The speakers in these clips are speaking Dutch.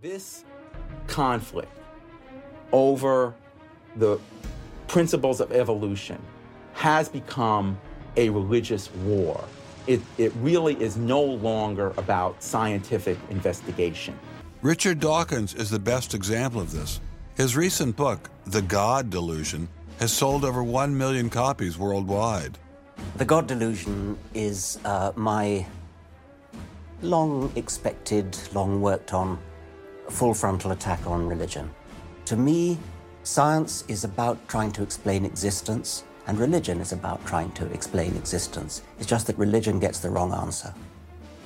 This conflict over the principles of evolution has become a religious war. It, it really is no longer about scientific investigation. Richard Dawkins is the best example of this. His recent book, The God Delusion, has sold over 1 million copies worldwide. The God Delusion is uh, my long expected, long worked on full frontal attack on religion. To me, science is about trying to explain existence, and religion is about trying to explain existence. It's just that religion gets the wrong answer.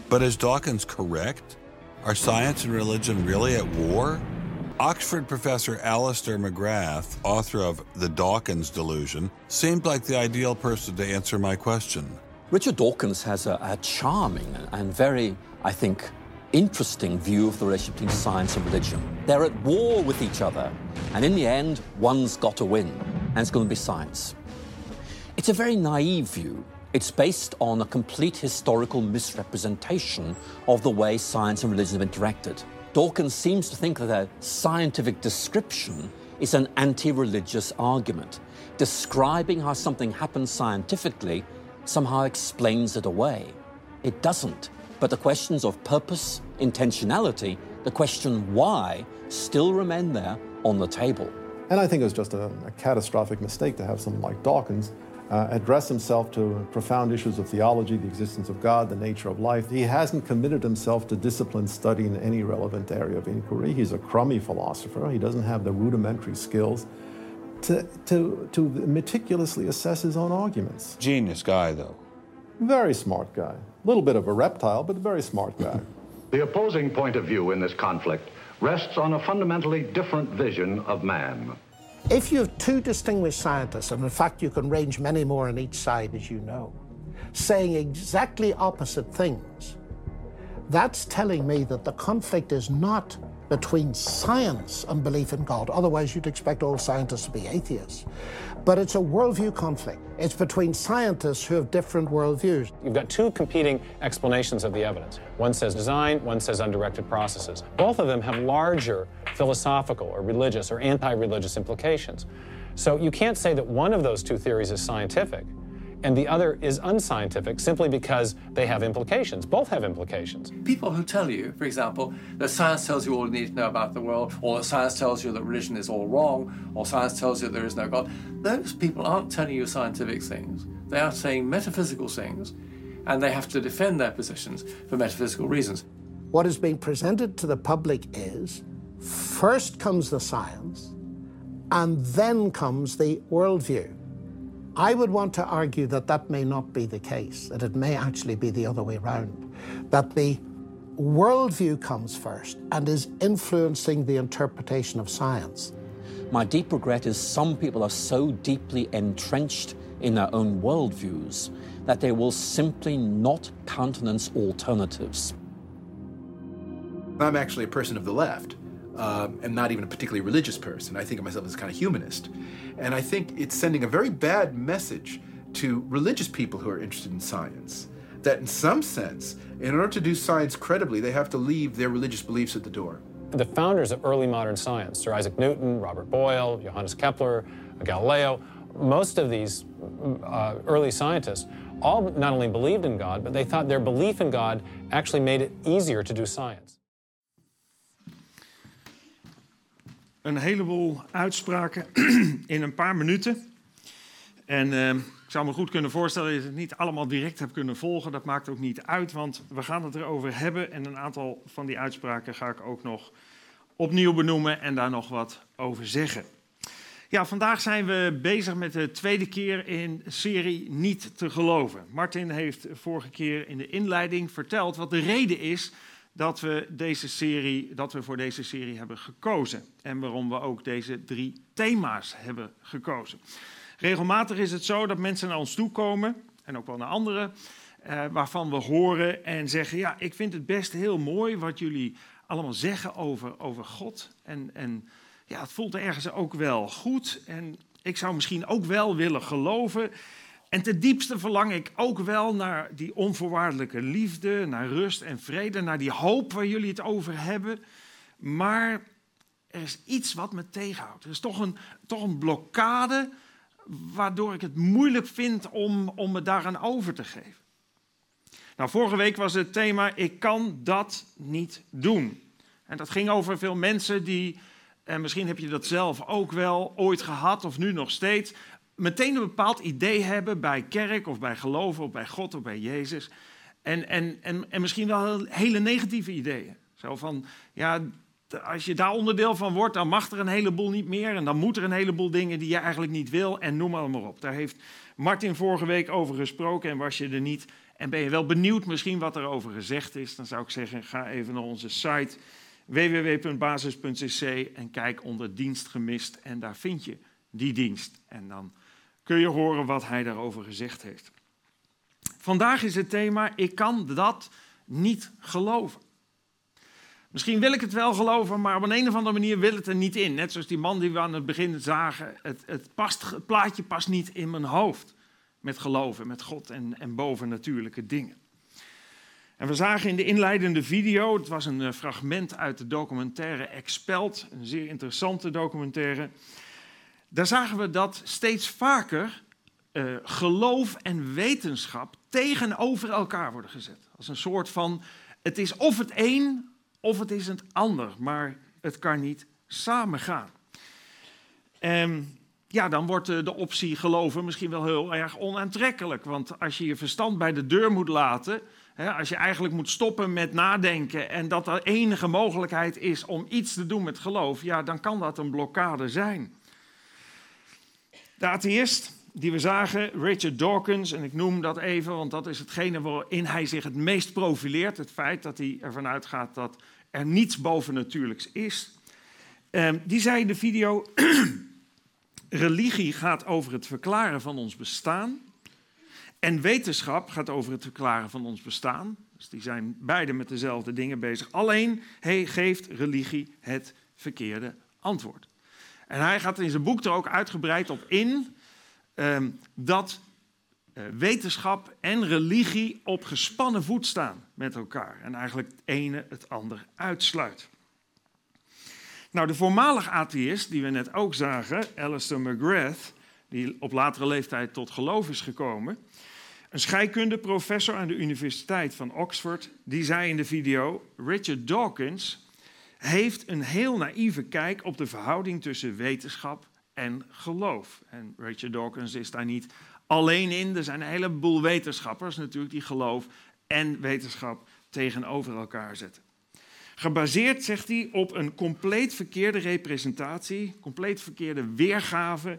But is Dawkins correct? Are science and religion really at war? Oxford professor Alistair McGrath, author of The Dawkins Delusion, seemed like the ideal person to answer my question. Richard Dawkins has a, a charming and very, I think, interesting view of the relationship between science and religion. They're at war with each other, and in the end, one's got to win, and it's going to be science. It's a very naive view. It's based on a complete historical misrepresentation of the way science and religion have interacted. Dawkins seems to think that a scientific description is an anti religious argument. Describing how something happens scientifically somehow explains it away. It doesn't. But the questions of purpose, intentionality, the question why still remain there on the table. And I think it was just a, a catastrophic mistake to have someone like Dawkins uh, address himself to profound issues of theology, the existence of God, the nature of life. He hasn't committed himself to disciplined study in any relevant area of inquiry. He's a crummy philosopher. He doesn't have the rudimentary skills to, to, to meticulously assess his own arguments. Genius guy, though. Very smart guy. A little bit of a reptile, but a very smart guy. The opposing point of view in this conflict rests on a fundamentally different vision of man. If you have two distinguished scientists, and in fact you can range many more on each side, as you know, saying exactly opposite things, that's telling me that the conflict is not between science and belief in God. Otherwise, you'd expect all scientists to be atheists. But it's a worldview conflict. It's between scientists who have different worldviews. You've got two competing explanations of the evidence. One says design, one says undirected processes. Both of them have larger philosophical or religious or anti religious implications. So you can't say that one of those two theories is scientific and the other is unscientific simply because they have implications. Both have implications. People who tell you, for example, that science tells you all you need to know about the world, or that science tells you that religion is all wrong, or science tells you there is no God, those people aren't telling you scientific things. They are saying metaphysical things, and they have to defend their positions for metaphysical reasons. What is being presented to the public is first comes the science, and then comes the worldview. I would want to argue that that may not be the case, that it may actually be the other way around, that the worldview comes first and is influencing the interpretation of science. My deep regret is some people are so deeply entrenched in their own worldviews that they will simply not countenance alternatives. I'm actually a person of the left um, and not even a particularly religious person. I think of myself as kind of humanist. And I think it's sending a very bad message to religious people who are interested in science. That in some sense, in order to do science credibly, they have to leave their religious beliefs at the door. The founders of early modern science, Sir Isaac Newton, Robert Boyle, Johannes Kepler, Galileo, most of these uh, early scientists all not only believed in God, but they thought their belief in God actually made it easier to do science. Een heleboel uitspraken in een paar minuten. En uh, ik zou me goed kunnen voorstellen dat je het niet allemaal direct hebt kunnen volgen. Dat maakt ook niet uit, want we gaan het erover hebben. En een aantal van die uitspraken ga ik ook nog opnieuw benoemen en daar nog wat over zeggen. Ja, vandaag zijn we bezig met de tweede keer in serie Niet te geloven. Martin heeft vorige keer in de inleiding verteld wat de reden is dat we, deze serie, dat we voor deze serie hebben gekozen. En waarom we ook deze drie thema's hebben gekozen. Regelmatig is het zo dat mensen naar ons toe komen, en ook wel naar anderen, eh, waarvan we horen en zeggen: Ja, ik vind het best heel mooi wat jullie allemaal zeggen over, over God. En, en ja, het voelt ergens ook wel goed. En ik zou misschien ook wel willen geloven. En ten diepste verlang ik ook wel naar die onvoorwaardelijke liefde, naar rust en vrede, naar die hoop waar jullie het over hebben. maar er is iets wat me tegenhoudt. Er is toch een, toch een blokkade waardoor ik het moeilijk vind om, om me daaraan over te geven. Nou, vorige week was het thema: ik kan dat niet doen. En dat ging over veel mensen die, en misschien heb je dat zelf ook wel ooit gehad of nu nog steeds, meteen een bepaald idee hebben bij kerk of bij geloof of bij God of bij Jezus. En, en, en, en misschien wel hele negatieve ideeën. Zo van, ja, als je daar onderdeel van wordt, dan mag er een heleboel niet meer. En dan moet er een heleboel dingen die je eigenlijk niet wil. En noem maar, maar op. Daar heeft Martin vorige week over gesproken en was je er niet. En ben je wel benieuwd misschien wat er over gezegd is, dan zou ik zeggen, ga even naar onze site www.basis.cc en kijk onder dienst gemist en daar vind je die dienst. En dan kun je horen wat hij daarover gezegd heeft. Vandaag is het thema, ik kan dat niet geloven. Misschien wil ik het wel geloven, maar op een, een of andere manier wil het er niet in. Net zoals die man die we aan het begin zagen. Het, het, past, het plaatje past niet in mijn hoofd met geloven, met God en, en bovennatuurlijke dingen. En we zagen in de inleidende video, het was een eh, fragment uit de documentaire Expelt, een zeer interessante documentaire. Daar zagen we dat steeds vaker uh, geloof en wetenschap tegenover elkaar worden gezet. Als een soort van, het is of het een of het is het ander, maar het kan niet samengaan. En ja, dan wordt de optie geloven misschien wel heel erg onaantrekkelijk. Want als je je verstand bij de deur moet laten, hè, als je eigenlijk moet stoppen met nadenken en dat er enige mogelijkheid is om iets te doen met geloof, ja, dan kan dat een blokkade zijn. De atheïst die we zagen, Richard Dawkins, en ik noem dat even, want dat is hetgene waarin hij zich het meest profileert. Het feit dat hij ervan uitgaat dat er niets bovennatuurlijks is. Um, die zei in de video, religie gaat over het verklaren van ons bestaan. En wetenschap gaat over het verklaren van ons bestaan. Dus die zijn beide met dezelfde dingen bezig. Alleen hij geeft religie het verkeerde antwoord. En hij gaat in zijn boek er ook uitgebreid op in um, dat uh, wetenschap en religie op gespannen voet staan met elkaar. En eigenlijk het ene het ander uitsluit. Nou, de voormalig atheïst, die we net ook zagen, Alistair McGrath, die op latere leeftijd tot geloof is gekomen, een scheikundeprofessor aan de Universiteit van Oxford, die zei in de video: Richard Dawkins heeft een heel naïeve kijk op de verhouding tussen wetenschap en geloof. En Richard Dawkins is daar niet alleen in. Er zijn een heleboel wetenschappers natuurlijk die geloof en wetenschap tegenover elkaar zetten. Gebaseerd, zegt hij, op een compleet verkeerde representatie, compleet verkeerde weergave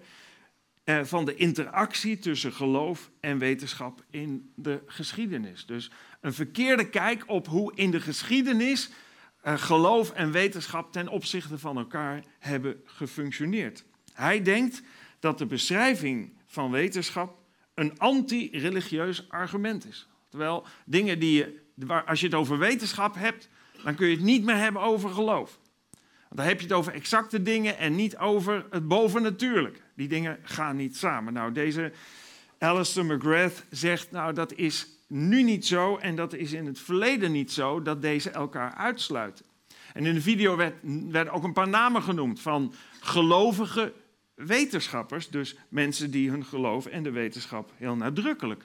eh, van de interactie tussen geloof en wetenschap in de geschiedenis. Dus een verkeerde kijk op hoe in de geschiedenis geloof en wetenschap ten opzichte van elkaar hebben gefunctioneerd. Hij denkt dat de beschrijving van wetenschap een anti-religieus argument is. Terwijl dingen die je, als je het over wetenschap hebt, dan kun je het niet meer hebben over geloof. Dan heb je het over exacte dingen en niet over het bovennatuurlijke. Die dingen gaan niet samen. Nou, deze Alistair McGrath zegt, nou dat is nu niet zo en dat is in het verleden niet zo dat deze elkaar uitsluiten. En in de video werd, werden ook een paar namen genoemd van gelovige wetenschappers, dus mensen die hun geloof en de wetenschap heel nadrukkelijk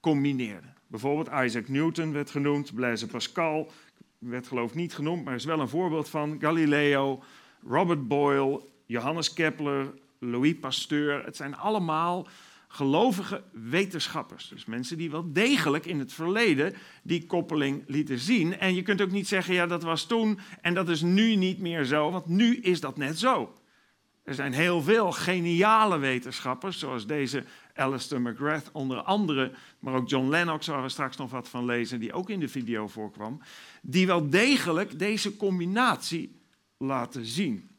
combineerden. Bijvoorbeeld Isaac Newton werd genoemd, Blaise Pascal werd geloof niet genoemd, maar is wel een voorbeeld van Galileo, Robert Boyle, Johannes Kepler, Louis Pasteur. Het zijn allemaal gelovige wetenschappers. Dus mensen die wel degelijk in het verleden die koppeling lieten zien. En je kunt ook niet zeggen, ja dat was toen en dat is nu niet meer zo, want nu is dat net zo. Er zijn heel veel geniale wetenschappers, zoals deze Alistair McGrath onder andere, maar ook John Lennox, waar we straks nog wat van lezen, die ook in de video voorkwam, die wel degelijk deze combinatie laten zien.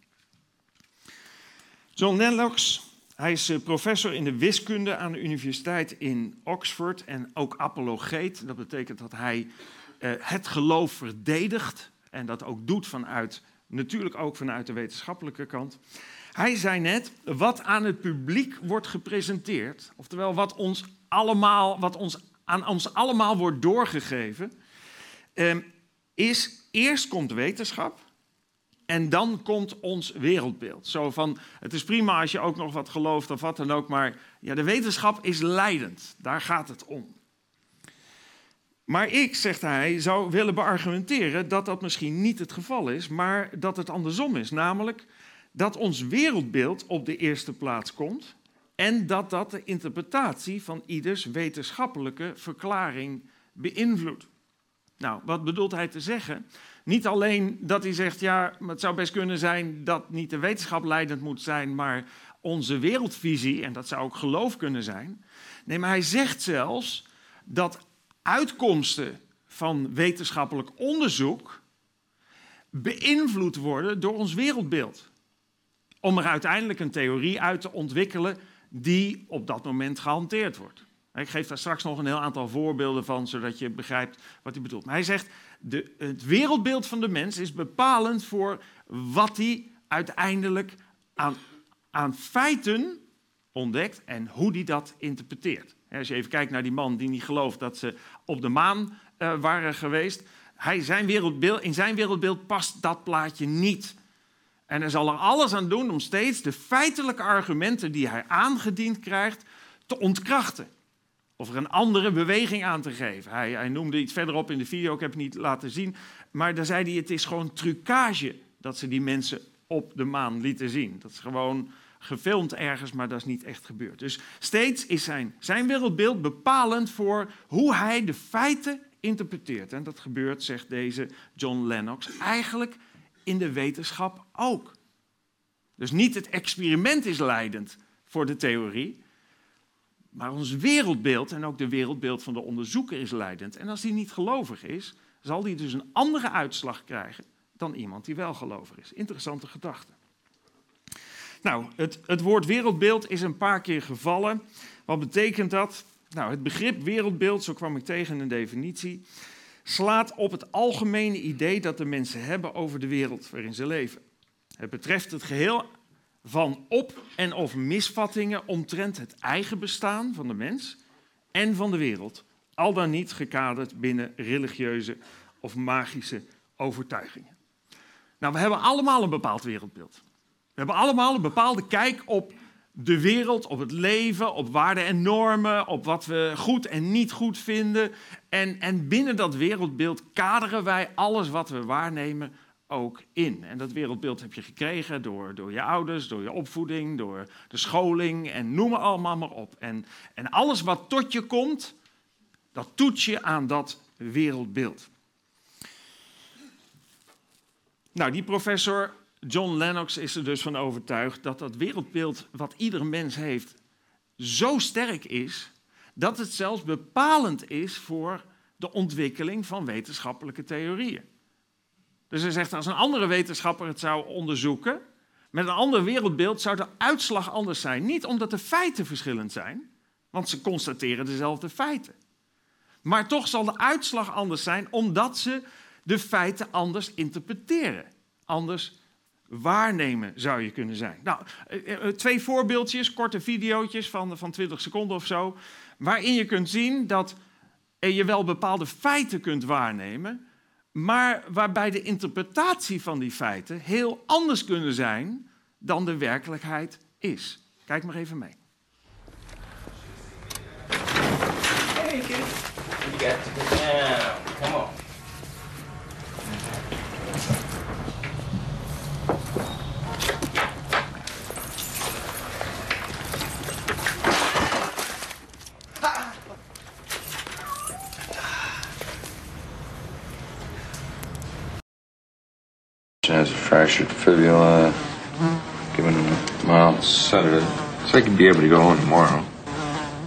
John Lennox, hij is eh, professor in de wiskunde aan de universiteit in Oxford en ook apologeet. Dat betekent dat hij uh, het geloof verdedigt en dat ook doet vanuit, natuurlijk ook vanuit de wetenschappelijke kant. Hij zei net, wat aan het publiek wordt gepresenteerd, oftewel wat, ons allemaal, wat ons, aan ons allemaal wordt doorgegeven, eh, is eerst komt wetenschap En dan komt ons wereldbeeld. Zo van, het is prima als je ook nog wat gelooft of wat dan ook, maar ja, de wetenschap is leidend. Daar gaat het om. Maar ik, zegt hij, zou willen beargumenteren dat dat misschien niet het geval is, maar dat het andersom is. Namelijk dat ons wereldbeeld op de eerste plaats komt en dat dat de interpretatie van ieders wetenschappelijke verklaring beïnvloedt. Nou, wat bedoelt hij te zeggen? Niet alleen dat hij zegt, ja, het zou best kunnen zijn dat niet de wetenschap leidend moet zijn, maar onze wereldvisie, en dat zou ook geloof kunnen zijn. Nee, maar hij zegt zelfs dat uitkomsten van wetenschappelijk onderzoek beïnvloed worden door ons wereldbeeld. Om er uiteindelijk een theorie uit te ontwikkelen die op dat moment gehanteerd wordt. Ik geef daar straks nog een heel aantal voorbeelden van, zodat je begrijpt wat hij bedoelt. Maar hij zegt, de, het wereldbeeld van de mens is bepalend voor wat hij uiteindelijk aan, aan feiten ontdekt en hoe hij dat interpreteert. Als je even kijkt naar die man die niet gelooft dat ze op de maan uh, waren geweest. Hij, zijn wereldbeeld, in zijn wereldbeeld past dat plaatje niet. En hij zal er alles aan doen om steeds de feitelijke argumenten die hij aangediend krijgt te ontkrachten. Of er een andere beweging aan te geven. Hij, hij noemde iets verderop in de video, ik heb het niet laten zien. Maar daar zei hij: het is gewoon trucage dat ze die mensen op de maan lieten zien. Dat is gewoon gefilmd ergens, maar dat is niet echt gebeurd. Dus steeds is zijn, zijn wereldbeeld bepalend voor hoe hij de feiten interpreteert. En dat gebeurt, zegt deze John Lennox, eigenlijk in de wetenschap ook. Dus niet het experiment is leidend voor de theorie, maar ons wereldbeeld en ook de wereldbeeld van de onderzoeker is leidend. En als die niet gelovig is, zal die dus een andere uitslag krijgen dan iemand die wel gelovig is. Interessante gedachte. Nou, het, het woord wereldbeeld is een paar keer gevallen. Wat betekent dat? Nou, het begrip wereldbeeld, zo kwam ik tegen een definitie, slaat op het algemene idee dat de mensen hebben over de wereld waarin ze leven. Het betreft het geheel van op- en of misvattingen omtrent het eigen bestaan van de mens en van de wereld, al dan niet gekaderd binnen religieuze of magische overtuigingen. Nou, we hebben allemaal een bepaald wereldbeeld. We hebben allemaal een bepaalde kijk op de wereld, op het leven, op waarden en normen, op wat we goed en niet goed vinden. En, en binnen dat wereldbeeld kaderen wij alles wat we waarnemen ook in. En dat wereldbeeld heb je gekregen door, door je ouders, door je opvoeding, door de scholing en noem allemaal maar op. En, en alles wat tot je komt, dat toets je aan dat wereldbeeld. Nou, die professor John Lennox is er dus van overtuigd dat dat wereldbeeld wat ieder mens heeft zo sterk is dat het zelfs bepalend is voor de ontwikkeling van wetenschappelijke theorieën. Dus hij zegt als een andere wetenschapper het zou onderzoeken met een ander wereldbeeld zou de uitslag anders zijn. Niet omdat de feiten verschillend zijn, want ze constateren dezelfde feiten. Maar toch zal de uitslag anders zijn omdat ze de feiten anders interpreteren, anders waarnemen, zou je kunnen zijn. Nou, eh, eh, twee voorbeeldjes, korte video's van, van 20 seconden of zo, waarin je kunt zien dat je wel bepaalde feiten kunt waarnemen, maar waarbij de interpretatie van die feiten heel anders kunnen zijn dan de werkelijkheid is. Kijk maar even mee. Hey you got to go down. Come on. Has a fractured fibula. Given him a mild sedative. So he could be able to go home tomorrow.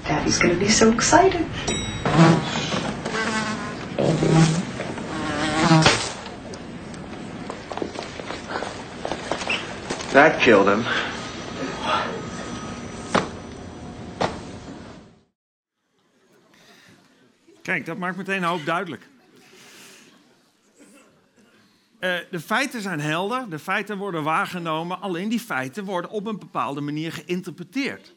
Daddy's gonna be so excited. That killed him. Kijk, dat maakt meteen een hoop duidelijk. Uh, de feiten zijn helder, de feiten worden waargenomen, alleen die feiten worden op een bepaalde manier geïnterpreteerd.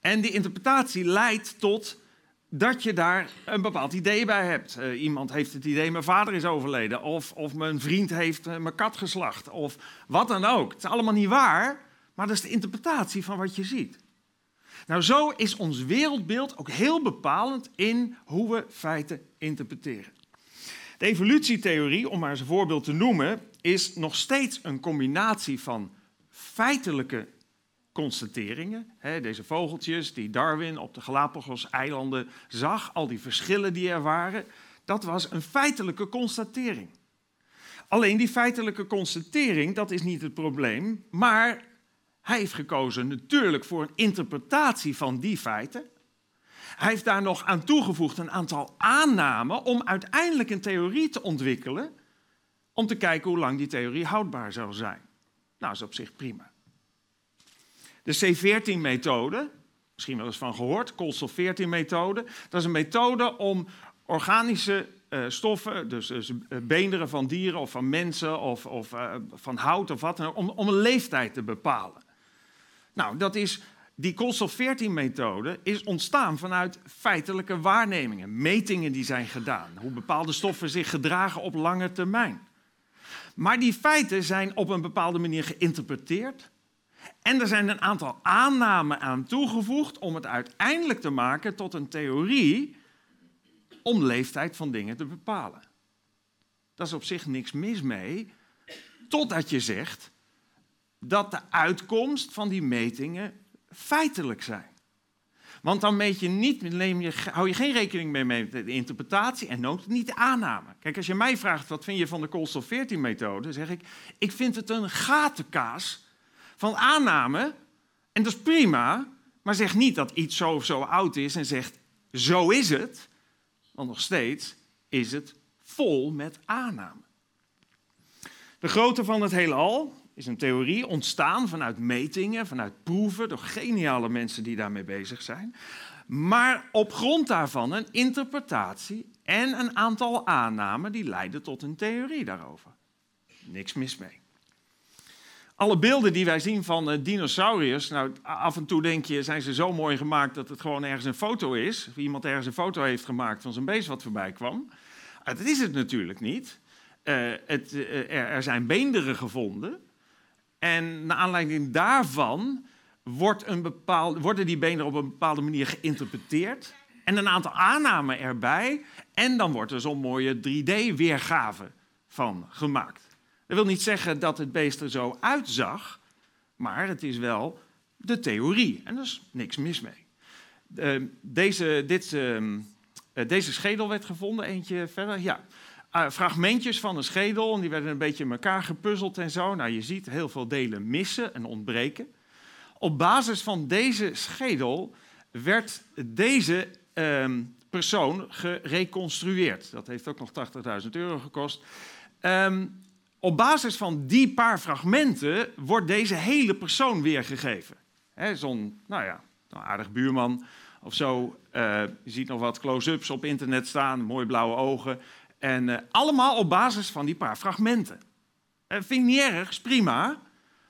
En die interpretatie leidt tot dat je daar een bepaald idee bij hebt. Uh, iemand heeft het idee, mijn vader is overleden. Of, of mijn vriend heeft uh, mijn kat geslacht. Of wat dan ook. Het is allemaal niet waar, maar dat is de interpretatie van wat je ziet. Nou, zo is ons wereldbeeld ook heel bepalend in hoe we feiten interpreteren. Evolutietheorie, om maar eens een voorbeeld te noemen, is nog steeds een combinatie van feitelijke constateringen. deze vogeltjes die Darwin op de Galapagos-eilanden zag, al die verschillen die er waren, dat was een feitelijke constatering. Alleen die feitelijke constatering, dat is niet het probleem, maar hij heeft gekozen natuurlijk voor een interpretatie van die feiten. Hij heeft daar nog aan toegevoegd een aantal aannamen om uiteindelijk een theorie te ontwikkelen, om te kijken hoe lang die theorie houdbaar zou zijn. Nou, dat is op zich prima. De C14-methode, misschien wel eens van gehoord, koolstof-14-methode, dat is een methode om organische uh, stoffen, dus, dus uh, beenderen van dieren of van mensen of, of uh, van hout of wat dan ook, om, om een leeftijd te bepalen. Nou, dat is, die koolstof-14-methode is ontstaan vanuit feitelijke waarnemingen, metingen die zijn gedaan, hoe bepaalde stoffen zich gedragen op lange termijn. Maar die feiten zijn op een bepaalde manier geïnterpreteerd. En er zijn een aantal aannamen aan toegevoegd om het uiteindelijk te maken tot een theorie om leeftijd van dingen te bepalen. Daar is op zich niks mis mee, totdat je zegt dat de uitkomst van die metingen feitelijk zijn. Want dan meet je niet, je, hou je geen rekening mee met de interpretatie en ook niet de aanname. Kijk, als je mij vraagt wat vind je van de koolstof-14-methode, zeg ik, ik vind het een gatenkaas van aanname. En dat is prima, maar zeg niet dat iets zo of zo oud is en zegt, zo is het. Want nog steeds is het vol met aanname. De grootte van het heelal is een theorie ontstaan vanuit metingen, vanuit proeven, door geniale mensen die daarmee bezig zijn. Maar op grond daarvan een interpretatie en een aantal aannamen die leiden tot een theorie daarover. Niks mis mee. Alle beelden die wij zien van uh, dinosauriërs, nou af en toe denk je, zijn ze zo mooi gemaakt dat het gewoon ergens een foto is. Of iemand ergens een foto heeft gemaakt van zijn beest wat voorbij kwam. Uh, dat is het natuurlijk niet. Uh, het, er, er, zijn beenderen gevonden. En naar aanleiding daarvan wordt een bepaald, worden die beenderen op een bepaalde manier geïnterpreteerd. En een aantal aannamen erbij. En dan wordt er zo'n mooie 3D-weergave van gemaakt. Dat wil niet zeggen dat het beest er zo uitzag, maar het is wel de theorie. En daar is niks mis mee. Uh, deze, dit, uh, deze schedel werd gevonden, eentje verder. Ja. Uh, fragmentjes van een schedel, en die werden een beetje in elkaar gepuzzeld en zo. Nou, je ziet heel veel delen missen en ontbreken. Op basis van deze schedel werd deze ehm, persoon gereconstrueerd. Dat heeft ook nog 80.000 euro gekost. Um, op basis van die paar fragmenten wordt deze hele persoon weergegeven. Zo'n, nou ja, aardig buurman of zo. Uh, je ziet nog wat close-ups op internet staan, mooie blauwe ogen. En uh, allemaal op basis van die paar fragmenten. Uh, vind ik niet erg, is prima.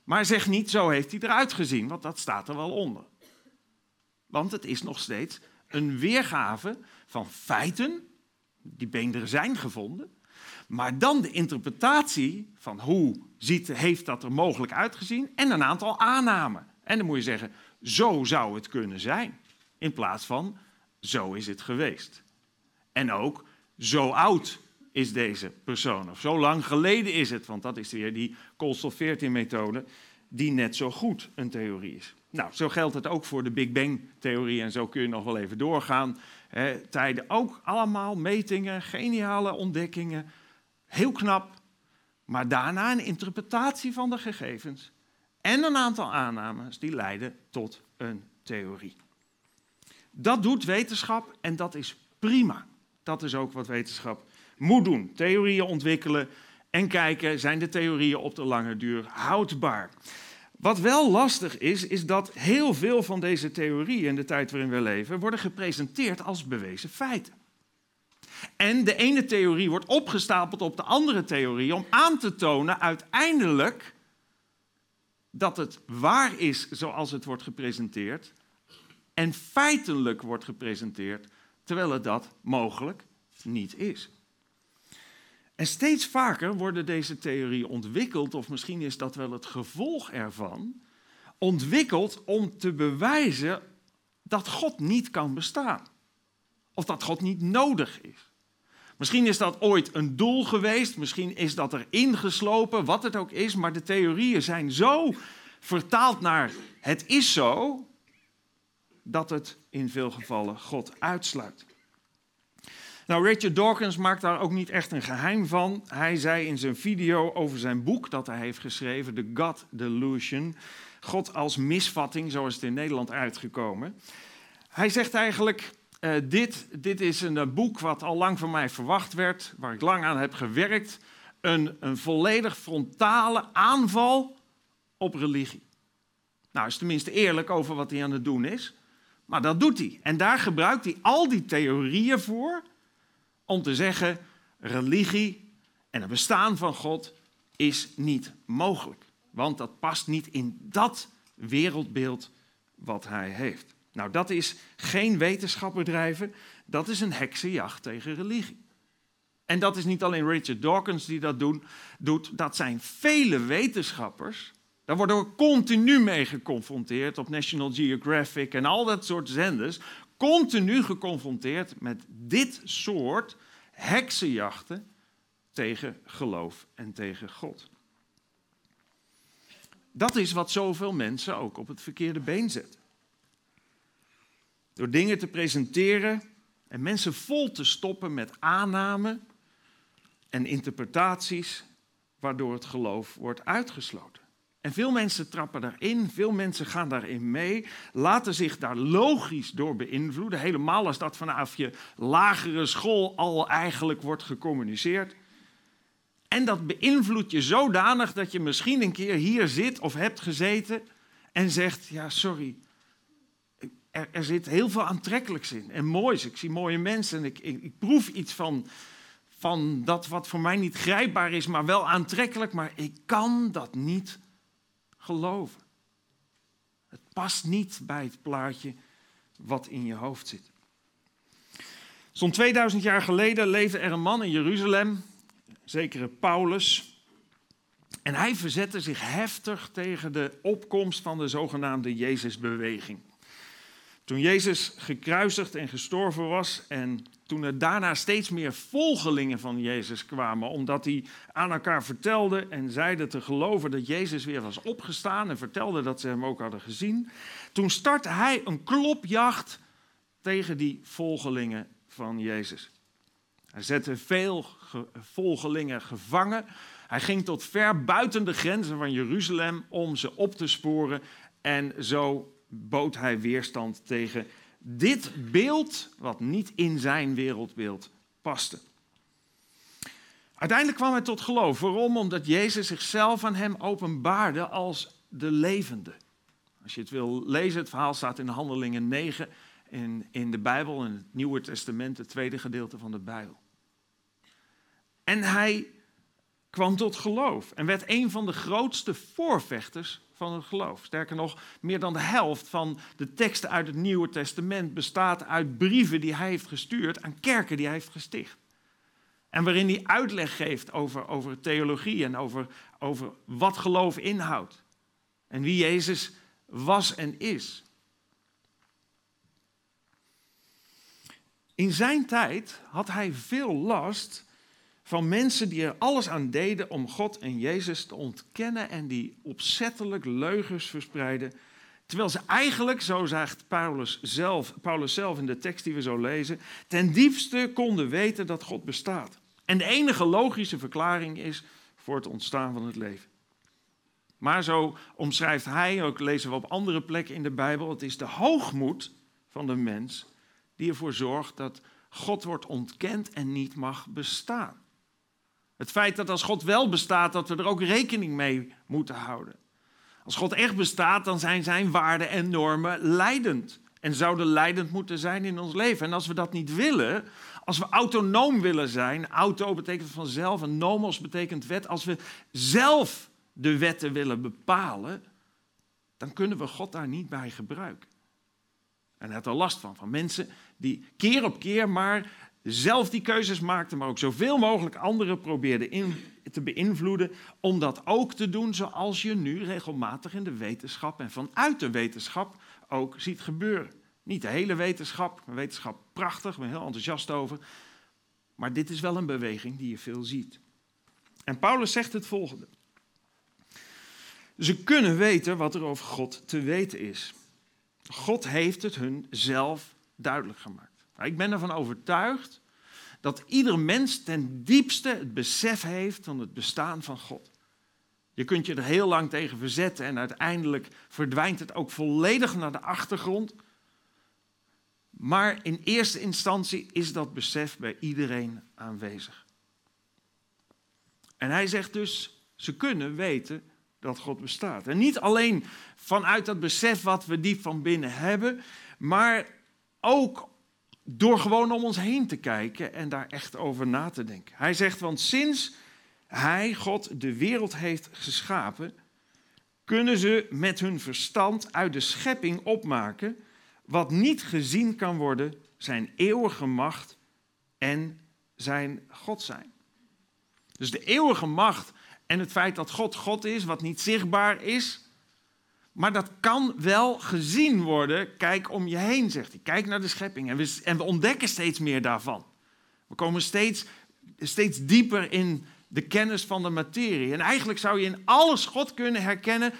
Maar zeg niet, zo heeft hij eruit gezien, want dat staat er wel onder. Want het is nog steeds een weergave van feiten, die beenderen zijn gevonden, maar dan de interpretatie van hoe ziet, heeft dat er mogelijk uitgezien en een aantal aannamen. En dan moet je zeggen, zo zou het kunnen zijn. In plaats van, zo is het geweest. En ook, zo oud is deze persoon. Of zo lang geleden is het, want dat is weer die koolstof-14-methode, die net zo goed een theorie is. Nou, zo geldt het ook voor de Big Bang-theorie en zo kun je nog wel even doorgaan. tijden ook allemaal metingen, geniale ontdekkingen, Heel knap. Maar daarna een interpretatie van de gegevens en een aantal aannames die leiden tot een theorie. Dat doet wetenschap en dat is prima. Dat is ook wat wetenschap moet doen. Theorieën ontwikkelen en kijken, zijn de theorieën op de lange duur houdbaar? Wat wel lastig is, is dat heel veel van deze theorieën in de tijd waarin we leven worden gepresenteerd als bewezen feiten. En de ene theorie wordt opgestapeld op de andere theorie om aan te tonen uiteindelijk dat het waar is zoals het wordt gepresenteerd en feitelijk wordt gepresenteerd terwijl het dat mogelijk niet is. En steeds vaker worden deze theorieën ontwikkeld, of misschien is dat wel het gevolg ervan, ontwikkeld om te bewijzen dat God niet kan bestaan. Of dat God niet nodig is. Misschien is dat ooit een doel geweest, misschien is dat er ingeslopen, wat het ook is, maar de theorieën zijn zo vertaald naar het is zo, dat het in veel gevallen God uitsluit. Nou, Richard Dawkins maakt daar ook niet echt een geheim van. Hij zei in zijn video over zijn boek dat hij heeft geschreven, The God Delusion, God als misvatting, zo is het in Nederland uitgekomen. Hij zegt eigenlijk, uh, dit, dit is een boek wat al lang van mij verwacht werd, waar ik lang aan heb gewerkt. Een, een volledig frontale aanval op religie. Nou, is tenminste eerlijk over wat hij aan het doen is. Maar dat doet hij. En daar gebruikt hij al die theorieën voor om te zeggen: religie en het bestaan van God is niet mogelijk. Want dat past niet in dat wereldbeeld wat hij heeft. Nou, dat is geen wetenschap bedrijven, dat is een heksenjacht tegen religie. En dat is niet alleen Richard Dawkins die dat doen, doet, dat zijn vele wetenschappers. Daar worden we continu mee geconfronteerd op National Geographic en al dat soort zenders. Continu geconfronteerd met dit soort heksenjachten tegen geloof en tegen God. Dat is wat zoveel mensen ook op het verkeerde been zetten. Door dingen te presenteren en mensen vol te stoppen met aannamen en interpretaties, waardoor het geloof wordt uitgesloten. En veel mensen trappen daarin, veel mensen gaan daarin mee, laten zich daar logisch door beïnvloeden. Helemaal als dat vanaf je lagere school al eigenlijk wordt gecommuniceerd. En dat beïnvloedt je zodanig dat je misschien een keer hier zit of hebt gezeten en zegt: Ja, sorry, er, er zit heel veel aantrekkelijks in en moois. Ik zie mooie mensen en ik, ik, ik proef iets van, van dat wat voor mij niet grijpbaar is, maar wel aantrekkelijk, maar ik kan dat niet geloven. Het past niet bij het plaatje wat in je hoofd zit. Zo'n 2000 jaar geleden leefde er een man in Jeruzalem, zekere Paulus. En hij verzette zich heftig tegen de opkomst van de zogenaamde Jezusbeweging. Toen Jezus gekruisigd en gestorven was en toen er daarna steeds meer volgelingen van Jezus kwamen, omdat die aan elkaar vertelden en zeiden te geloven dat Jezus weer was opgestaan en vertelden dat ze hem ook hadden gezien, toen startte hij een klopjacht tegen die volgelingen van Jezus. Hij zette veel volgelingen gevangen. Hij ging tot ver buiten de grenzen van Jeruzalem om ze op te sporen en zo bood hij weerstand tegen dit beeld wat niet in zijn wereldbeeld paste. Uiteindelijk kwam hij tot geloof. Waarom? Omdat Jezus zichzelf aan hem openbaarde als de levende. Als je het wil lezen, het verhaal staat in Handelingen 9 in, in de Bijbel, in het Nieuwe Testament, het tweede gedeelte van de Bijbel. En hij kwam tot geloof en werd een van de grootste voorvechters van het geloof. Sterker nog, meer dan de helft van de teksten uit het Nieuwe Testament bestaat uit brieven die hij heeft gestuurd aan kerken die hij heeft gesticht. En waarin hij uitleg geeft over, over theologie en over, over wat geloof inhoudt. En wie Jezus was en is. In zijn tijd had hij veel last van mensen die er alles aan deden om God en Jezus te ontkennen en die opzettelijk leugens verspreiden. Terwijl ze eigenlijk, zo zegt Paulus zelf, Paulus zelf in de tekst die we zo lezen, ten diepste konden weten dat God bestaat. En de enige logische verklaring is voor het ontstaan van het leven. Maar zo omschrijft hij, ook lezen we op andere plekken in de Bijbel, het is de hoogmoed van de mens die ervoor zorgt dat God wordt ontkend en niet mag bestaan. Het feit dat als God wel bestaat, dat we er ook rekening mee moeten houden. Als God echt bestaat, dan zijn zijn waarden en normen leidend. En zouden leidend moeten zijn in ons leven. En als we dat niet willen, als we autonoom willen zijn, auto betekent vanzelf en nomos betekent wet. Als we zelf de wetten willen bepalen, dan kunnen we God daar niet bij gebruiken. En hij had er last van, van mensen die keer op keer maar zelf die keuzes maakte, maar ook zoveel mogelijk anderen probeerde in, te beïnvloeden om dat ook te doen zoals je nu regelmatig in de wetenschap en vanuit de wetenschap ook ziet gebeuren. Niet de hele wetenschap, maar wetenschap prachtig, ik ben heel enthousiast over. Maar dit is wel een beweging die je veel ziet. En Paulus zegt het volgende. Ze kunnen weten wat er over God te weten is. God heeft het hun zelf duidelijk gemaakt. Nou, ik ben ervan overtuigd dat ieder mens ten diepste het besef heeft van het bestaan van God. Je kunt je er heel lang tegen verzetten en uiteindelijk verdwijnt het ook volledig naar de achtergrond. Maar in eerste instantie is dat besef bij iedereen aanwezig. En hij zegt dus, ze kunnen weten dat God bestaat. En niet alleen vanuit dat besef wat we diep van binnen hebben, maar ook door gewoon om ons heen te kijken en daar echt over na te denken. Hij zegt, want sinds hij, God, de wereld heeft geschapen, kunnen ze met hun verstand uit de schepping opmaken wat niet gezien kan worden, zijn eeuwige macht en zijn God zijn. Dus de eeuwige macht en het feit dat God God is, wat niet zichtbaar is, maar dat kan wel gezien worden. Kijk om je heen, zegt hij. Kijk naar de schepping. En we, en we ontdekken steeds meer daarvan. We komen steeds, steeds dieper in de kennis van de materie. En eigenlijk zou je in alles God kunnen herkennen,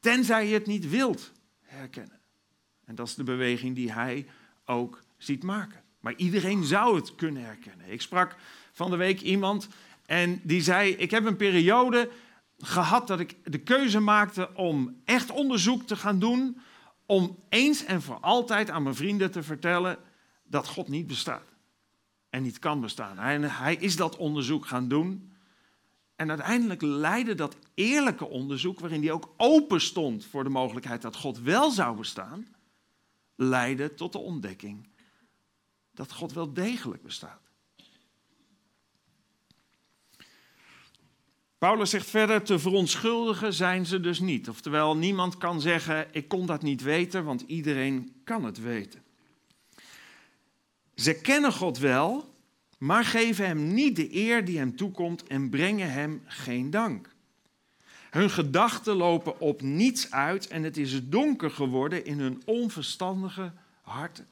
tenzij je het niet wilt herkennen. En dat is de beweging die hij ook ziet maken. Maar iedereen zou het kunnen herkennen. Ik sprak van de week iemand en die zei: Ik heb een periode gehad dat ik de keuze maakte om echt onderzoek te gaan doen. Om eens en voor altijd aan mijn vrienden te vertellen dat God niet bestaat. En niet kan bestaan. Hij, hij is dat onderzoek gaan doen. En uiteindelijk leidde dat eerlijke onderzoek, waarin hij ook open stond voor de mogelijkheid dat God wel zou bestaan, leidde tot de ontdekking dat God wel degelijk bestaat. Paulus zegt verder, te verontschuldigen zijn ze dus niet. Oftewel, niemand kan zeggen, ik kon dat niet weten, want iedereen kan het weten. Ze kennen God wel, maar geven hem niet de eer die hem toekomt en brengen hem geen dank. Hun gedachten lopen op niets uit en het is donker geworden in hun onverstandige harten.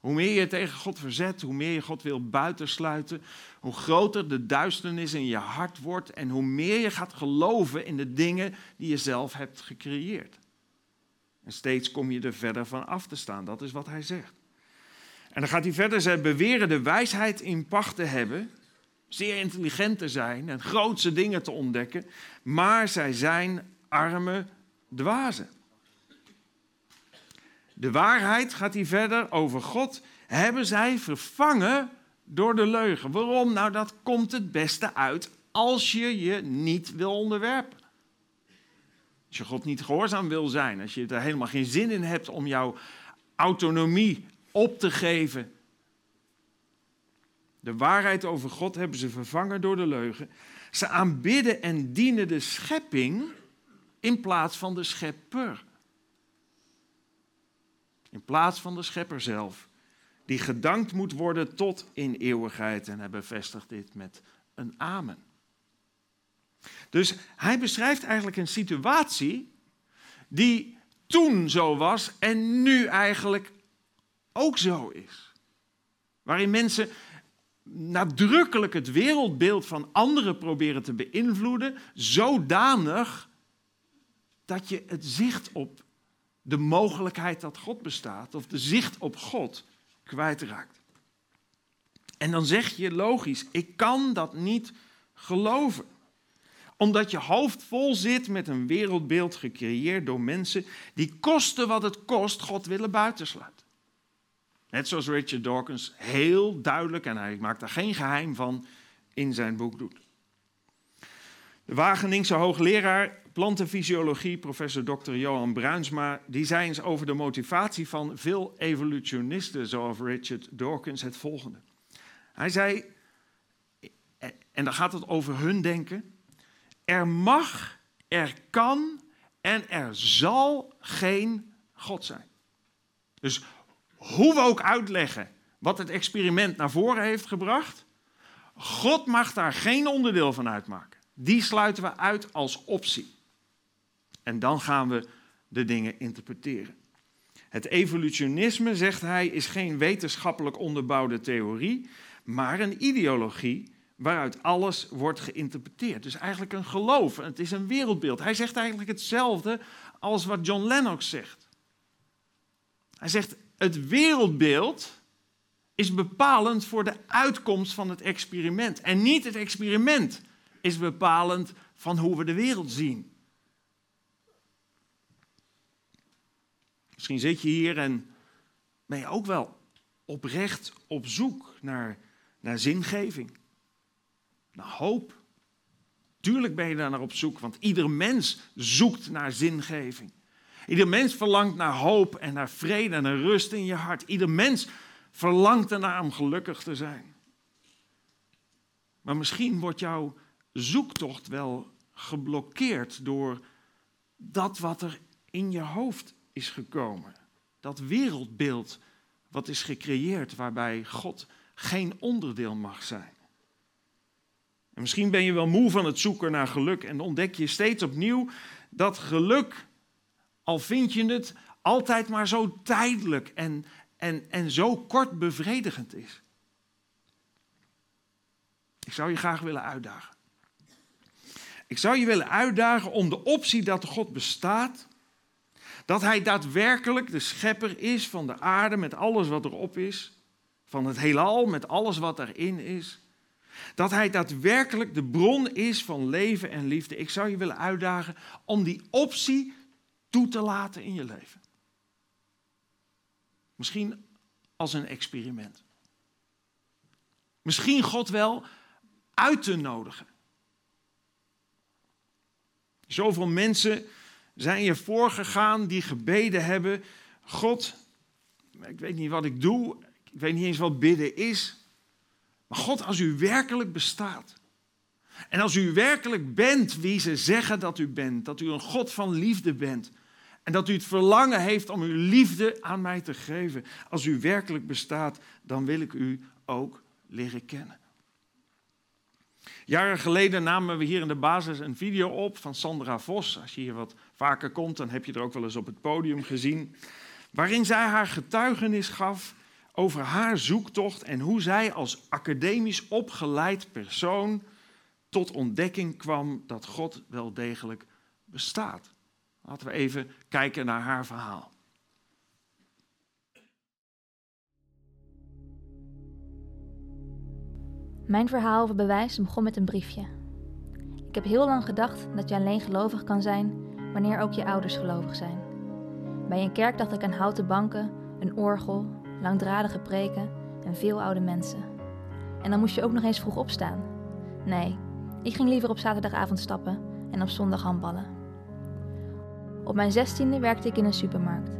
Hoe meer je tegen God verzet, hoe meer je God wil buitensluiten, hoe groter de duisternis in je hart wordt en hoe meer je gaat geloven in de dingen die je zelf hebt gecreëerd. En steeds kom je er verder van af te staan, dat is wat hij zegt. En dan gaat hij verder, zij beweren de wijsheid in pacht te hebben, zeer intelligent te zijn en grootse dingen te ontdekken, maar zij zijn arme dwazen. De waarheid gaat hij verder over God. Hebben zij vervangen door de leugen. Waarom? Nou, dat komt het beste uit als je je niet wil onderwerpen. Als je God niet gehoorzaam wil zijn, als je er helemaal geen zin in hebt om jouw autonomie op te geven. De waarheid over God hebben ze vervangen door de leugen. Ze aanbidden en dienen de schepping in plaats van de schepper. In plaats van de schepper zelf, die gedankt moet worden tot in eeuwigheid. En hij bevestigt dit met een amen. Dus hij beschrijft eigenlijk een situatie die toen zo was en nu eigenlijk ook zo is. Waarin mensen nadrukkelijk het wereldbeeld van anderen proberen te beïnvloeden, zodanig dat je het zicht op de mogelijkheid dat God bestaat, of de zicht op God, kwijtraakt. En dan zeg je logisch, ik kan dat niet geloven. Omdat je hoofd vol zit met een wereldbeeld gecreëerd door mensen die kosten wat het kost God willen buitensluiten. Net zoals Richard Dawkins heel duidelijk, en hij maakt daar geen geheim van, in zijn boek doet. De Wageningse hoogleraar plantenfysiologie, professor Dr. Johan Bruinsma, die zei eens over de motivatie van veel evolutionisten, zoals Richard Dawkins, het volgende. Hij zei, en dan gaat het over hun denken, er mag, er kan en er zal geen God zijn. Dus hoe we ook uitleggen wat het experiment naar voren heeft gebracht, God mag daar geen onderdeel van uitmaken. Die sluiten we uit als optie. En dan gaan we de dingen interpreteren. Het evolutionisme, zegt hij, is geen wetenschappelijk onderbouwde theorie, maar een ideologie waaruit alles wordt geïnterpreteerd. Dus eigenlijk een geloof, het is een wereldbeeld. Hij zegt eigenlijk hetzelfde als wat John Lennox zegt. Hij zegt, het wereldbeeld is bepalend voor de uitkomst van het experiment. En niet het experiment is bepalend van hoe we de wereld zien. Misschien zit je hier en ben je ook wel oprecht op zoek naar, naar zingeving, naar hoop. Tuurlijk ben je daar naar op zoek, want ieder mens zoekt naar zingeving. Ieder mens verlangt naar hoop en naar vrede en naar rust in je hart. Ieder mens verlangt ernaar om gelukkig te zijn. Maar misschien wordt jouw zoektocht wel geblokkeerd door dat wat er in je hoofd is gekomen. Dat wereldbeeld wat is gecreëerd waarbij God geen onderdeel mag zijn. En misschien ben je wel moe van het zoeken naar geluk en ontdek je steeds opnieuw dat geluk, al vind je het, altijd maar zo tijdelijk en, en, en zo kort bevredigend is. Ik zou je graag willen uitdagen. Ik zou je willen uitdagen om de optie dat God bestaat, dat Hij daadwerkelijk de schepper is van de aarde met alles wat erop is, van het heelal met alles wat erin is, dat Hij daadwerkelijk de bron is van leven en liefde. Ik zou je willen uitdagen om die optie toe te laten in je leven. Misschien als een experiment. Misschien God wel uit te nodigen. Zoveel mensen zijn je voorgegaan die gebeden hebben. God, ik weet niet wat ik doe. Ik weet niet eens wat bidden is. Maar God, als u werkelijk bestaat. En als u werkelijk bent wie ze zeggen dat u bent. Dat u een God van liefde bent. En dat u het verlangen heeft om uw liefde aan mij te geven. Als u werkelijk bestaat, dan wil ik u ook leren kennen. Jaren geleden namen we hier in de basis een video op van Sandra Vos. Als je hier wat vaker komt, dan heb je er ook wel eens op het podium gezien. Waarin zij haar getuigenis gaf over haar zoektocht en hoe zij als academisch opgeleid persoon tot ontdekking kwam dat God wel degelijk bestaat. Laten we even kijken naar haar verhaal. Mijn verhaal over bewijs begon met een briefje. Ik heb heel lang gedacht dat je alleen gelovig kan zijn wanneer ook je ouders gelovig zijn. Bij een kerk dacht ik aan houten banken, een orgel, langdradige preken en veel oude mensen. En dan moest je ook nog eens vroeg opstaan. Nee, ik ging liever op zaterdagavond stappen en op zondag handballen. Op mijn zestiende werkte ik in een supermarkt.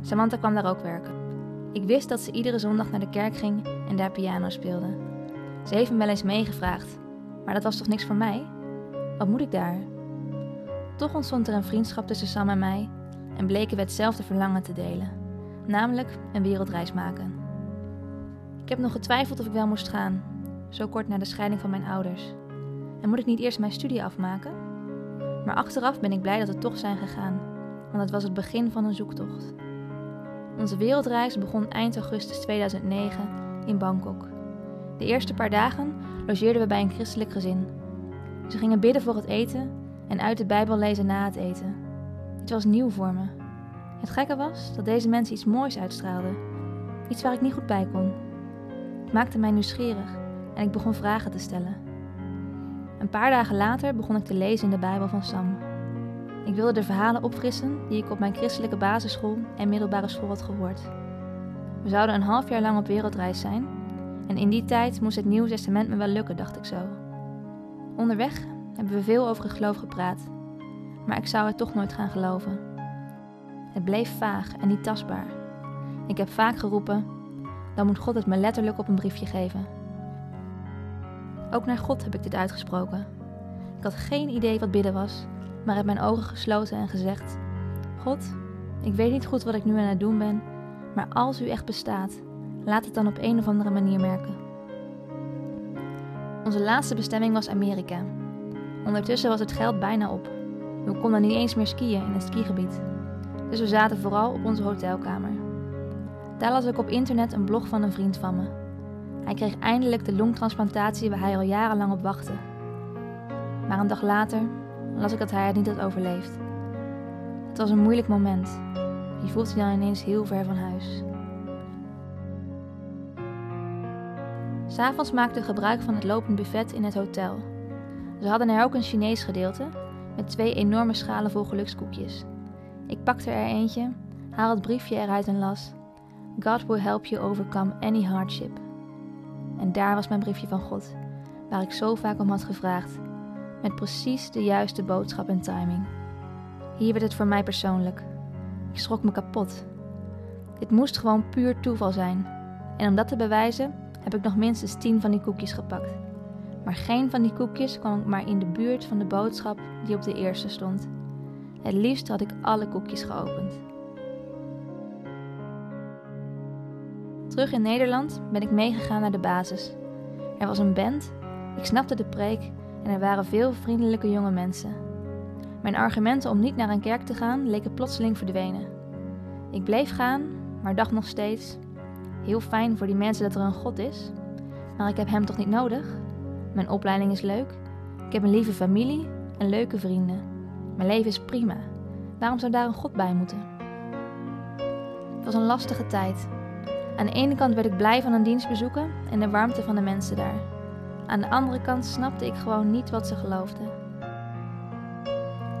Samantha kwam daar ook werken. Ik wist dat ze iedere zondag naar de kerk ging en daar piano speelde. Ze heeft me wel eens meegevraagd, maar dat was toch niks voor mij? Wat moet ik daar? Toch ontstond er een vriendschap tussen Sam en mij en bleken we hetzelfde verlangen te delen, namelijk een wereldreis maken. Ik heb nog getwijfeld of ik wel moest gaan, zo kort na de scheiding van mijn ouders. En moet ik niet eerst mijn studie afmaken? Maar achteraf ben ik blij dat we toch zijn gegaan, want het was het begin van een zoektocht. Onze wereldreis begon eind augustus 2009 in Bangkok. De eerste paar dagen logeerden we bij een christelijk gezin. Ze gingen bidden voor het eten en uit de Bijbel lezen na het eten. Dit was nieuw voor me. Het gekke was dat deze mensen iets moois uitstraalden. Iets waar ik niet goed bij kon. Het maakte mij nieuwsgierig en ik begon vragen te stellen. Een paar dagen later begon ik te lezen in de Bijbel van Sam. Ik wilde de verhalen opfrissen die ik op mijn christelijke basisschool en middelbare school had gehoord. We zouden een half jaar lang op wereldreis zijn en in die tijd moest het Nieuwe Testament me wel lukken, dacht ik zo. Onderweg hebben we veel over het geloof gepraat, maar ik zou het toch nooit gaan geloven. Het bleef vaag en niet tastbaar. Ik heb vaak geroepen: dan moet God het me letterlijk op een briefje geven. Ook naar God heb ik dit uitgesproken. Ik had geen idee wat bidden was, maar heb mijn ogen gesloten en gezegd: God, ik weet niet goed wat ik nu aan het doen ben, Maar als u echt bestaat, laat het dan op een of andere manier merken. Onze laatste bestemming was Amerika. Ondertussen was het geld bijna op. We konden niet eens meer skiën in het skigebied. Dus we zaten vooral op onze hotelkamer. Daar las ik op internet een blog van een vriend van me. Hij kreeg eindelijk de longtransplantatie waar hij al jarenlang op wachtte. Maar een dag later las ik dat hij het niet had overleefd. Het was een moeilijk moment. Je voelt je dan ineens heel ver van huis. S'avonds maakten we gebruik van het lopend buffet in het hotel. Ze hadden er ook een Chinees gedeelte met twee enorme schalen vol gelukskoekjes. Ik pakte er eentje, haal het briefje eruit en las: God will help you overcome any hardship. En daar was mijn briefje van God, waar ik zo vaak om had gevraagd, met precies de juiste boodschap en timing. Hier werd het voor mij persoonlijk. Ik schrok me kapot. Dit moest gewoon puur toeval zijn. En om dat te bewijzen, heb ik nog minstens tien van die koekjes gepakt. Maar geen van die koekjes kwam maar in de buurt van de boodschap die op de eerste stond. Het liefst had ik alle koekjes geopend. Terug in Nederland ben ik meegegaan naar de basis. Er was een band, ik snapte de preek en er waren veel vriendelijke jonge mensen. Mijn argumenten om niet naar een kerk te gaan leken plotseling verdwenen. Ik bleef gaan, maar dacht nog steeds: heel fijn voor die mensen dat er een God is, maar ik heb hem toch niet nodig? Mijn opleiding is leuk, ik heb een lieve familie en leuke vrienden. Mijn leven is prima. Waarom zou daar een God bij moeten? Het was een lastige tijd. Aan de ene kant werd ik blij van een dienst bezoeken en de warmte van de mensen daar. Aan de andere kant snapte ik gewoon niet wat ze geloofden.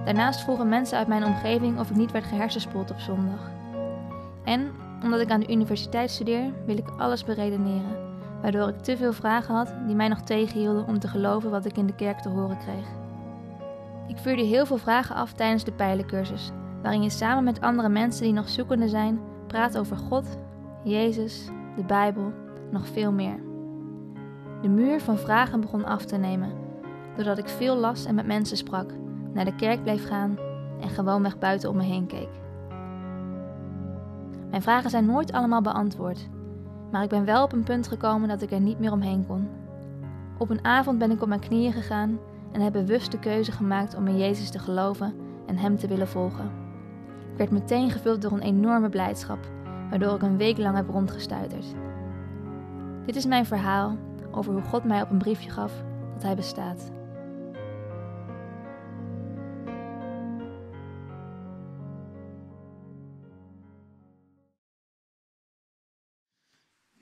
Daarnaast vroegen mensen uit mijn omgeving of ik niet werd gehersenspoeld op zondag. En omdat ik aan de universiteit studeer, wil ik alles beredeneren, waardoor ik te veel vragen had die mij nog tegenhielden om te geloven wat ik in de kerk te horen kreeg. Ik vuurde heel veel vragen af tijdens de pijlencursus, waarin je samen met andere mensen die nog zoekende zijn, praat over God, Jezus, de Bijbel nog veel meer. De muur van vragen begon af te nemen, doordat ik veel las en met mensen sprak, naar de kerk bleef gaan en gewoonweg buiten om me heen keek. Mijn vragen zijn nooit allemaal beantwoord, maar ik ben wel op een punt gekomen dat ik er niet meer omheen kon. Op een avond ben ik op mijn knieën gegaan en heb bewust de keuze gemaakt om in Jezus te geloven en Hem te willen volgen. Ik werd meteen gevuld door een enorme blijdschap, waardoor ik een week lang heb rondgestuiterd. Dit is mijn verhaal over hoe God mij op een briefje gaf dat Hij bestaat.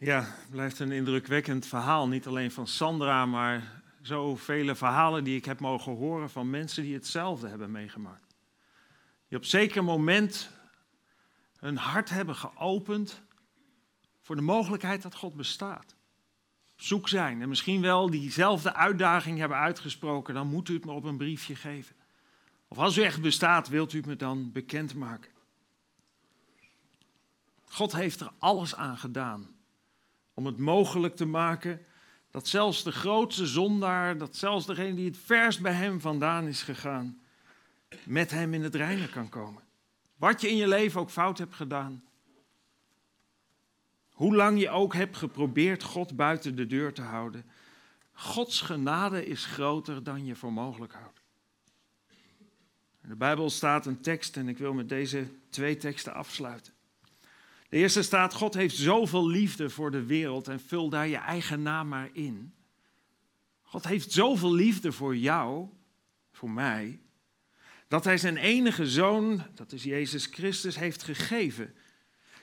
Ja, blijft een indrukwekkend verhaal. Niet alleen van Sandra, maar zoveel verhalen die ik heb mogen horen van mensen die hetzelfde hebben meegemaakt. Die op zeker moment hun hart hebben geopend voor de mogelijkheid dat God bestaat. Zoek zijn en misschien wel diezelfde uitdaging hebben uitgesproken, dan moet u het me op een briefje geven. Of als u echt bestaat, wilt u het me dan bekendmaken. God heeft er alles aan gedaan om het mogelijk te maken dat zelfs de grootste zondaar, dat zelfs degene die het verst bij hem vandaan is gegaan, met hem in het reinen kan komen. Wat je in je leven ook fout hebt gedaan. Hoe lang je ook hebt geprobeerd God buiten de deur te houden. Gods genade is groter dan je voor mogelijk houdt. In de Bijbel staat een tekst en ik wil met deze twee teksten afsluiten. De eerste staat, God heeft zoveel liefde voor de wereld en vul daar je eigen naam maar in. God heeft zoveel liefde voor jou, voor mij, dat hij zijn enige zoon, dat is Jezus Christus, heeft gegeven.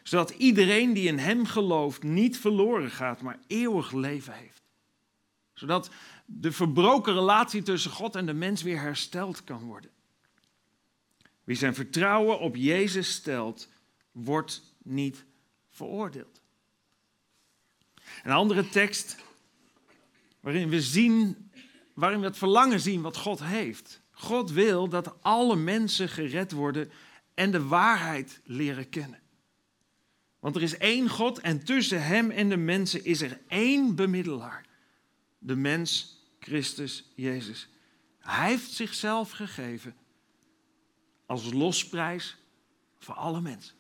Zodat iedereen die in hem gelooft niet verloren gaat, maar eeuwig leven heeft. Zodat de verbroken relatie tussen God en de mens weer hersteld kan worden. Wie zijn vertrouwen op Jezus stelt, wordt niet veroordeeld. Een andere tekst waarin we zien, waarin we het verlangen zien wat God heeft. God wil dat alle mensen gered worden en de waarheid leren kennen. Want er is één God en tussen hem en de mensen is er één bemiddelaar. De mens Christus Jezus. Hij heeft zichzelf gegeven als losprijs voor alle mensen.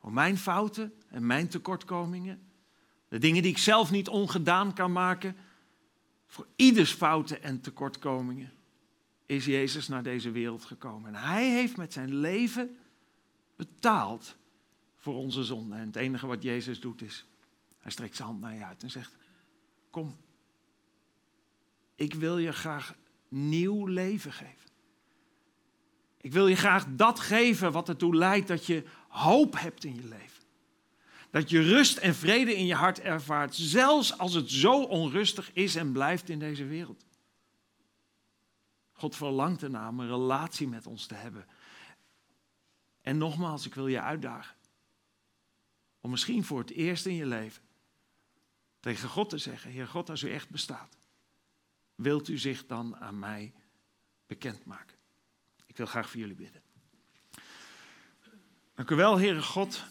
Voor mijn fouten en mijn tekortkomingen. De dingen die ik zelf niet ongedaan kan maken. Voor ieders fouten en tekortkomingen is Jezus naar deze wereld gekomen. En hij heeft met zijn leven betaald voor onze zonde. En het enige wat Jezus doet is, hij strekt zijn hand naar je uit en zegt, kom, ik wil je graag nieuw leven geven. Ik wil je graag dat geven wat ertoe leidt dat je hoop hebt in je leven. Dat je rust en vrede in je hart ervaart, zelfs als het zo onrustig is en blijft in deze wereld. God verlangt ernaar om een relatie met ons te hebben. En nogmaals, ik wil je uitdagen. Om misschien voor het eerst in je leven tegen God te zeggen: Heer God, als u echt bestaat, wilt u zich dan aan mij bekendmaken? Wil graag voor jullie bidden. Dank u wel, Heere God.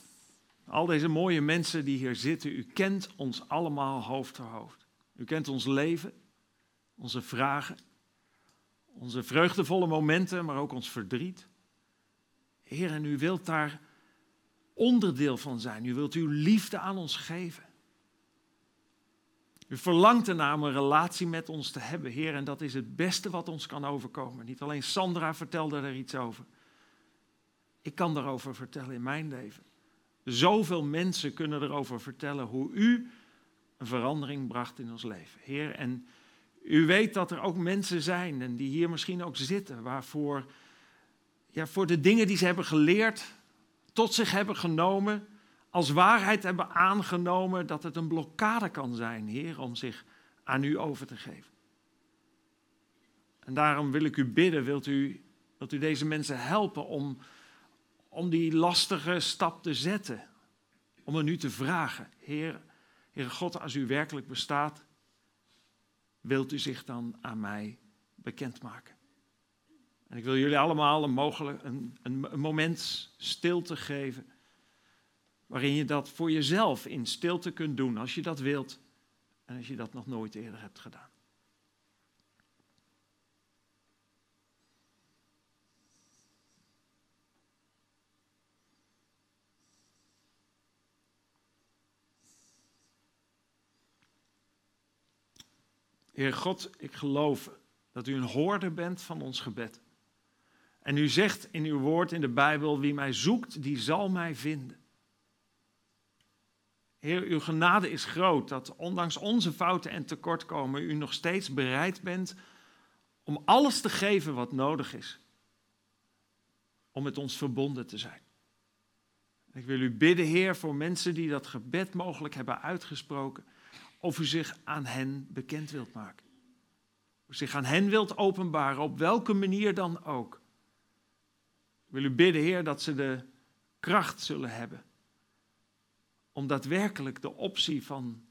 Al deze mooie mensen die hier zitten, u kent ons allemaal hoofd voor hoofd. U kent ons leven, onze vragen, onze vreugdevolle momenten, maar ook ons verdriet. Heer, en u wilt daar onderdeel van zijn. U wilt uw liefde aan ons geven. U verlangt ernaar om een relatie met ons te hebben, Heer, en dat is het beste wat ons kan overkomen. Niet alleen Sandra vertelde er iets over. Ik kan daarover vertellen in mijn leven. Zoveel mensen kunnen erover vertellen hoe u een verandering bracht in ons leven. Heer, en u weet dat er ook mensen zijn, en die hier misschien ook zitten, waarvoor ja, voor de dingen die ze hebben geleerd, tot zich hebben genomen, als waarheid hebben aangenomen dat het een blokkade kan zijn, Heer, om zich aan u over te geven. En daarom wil ik u bidden, wilt u, wilt u deze mensen helpen om, om die lastige stap te zetten, om er nu te vragen, Heer, Heer God, als u werkelijk bestaat, wilt u zich dan aan mij bekendmaken? En ik wil jullie allemaal een, mogelijk, een, een moment stilte geven. Waarin je dat voor jezelf in stilte kunt doen als je dat wilt. En als je dat nog nooit eerder hebt gedaan. Heer God, ik geloof dat u een hoorder bent van ons gebed. En u zegt in uw woord in de Bijbel, wie mij zoekt, die zal mij vinden. Heer, uw genade is groot dat ondanks onze fouten en tekortkomen u nog steeds bereid bent om alles te geven wat nodig is om met ons verbonden te zijn. Ik wil u bidden, Heer, voor mensen die dat gebed mogelijk hebben uitgesproken, of u zich aan hen bekend wilt maken. U zich aan hen wilt openbaren, op welke manier dan ook. Ik wil u bidden, Heer, dat ze de kracht zullen hebben om daadwerkelijk de optie van,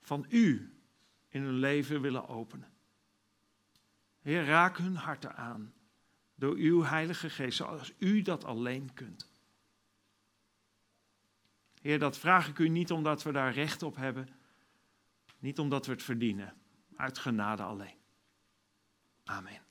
van u in hun leven willen openen. Heer, raak hun harten aan door uw Heilige Geest, zoals u dat alleen kunt. Heer, dat vraag ik u niet omdat we daar recht op hebben, niet omdat we het verdienen, uit genade alleen. Amen.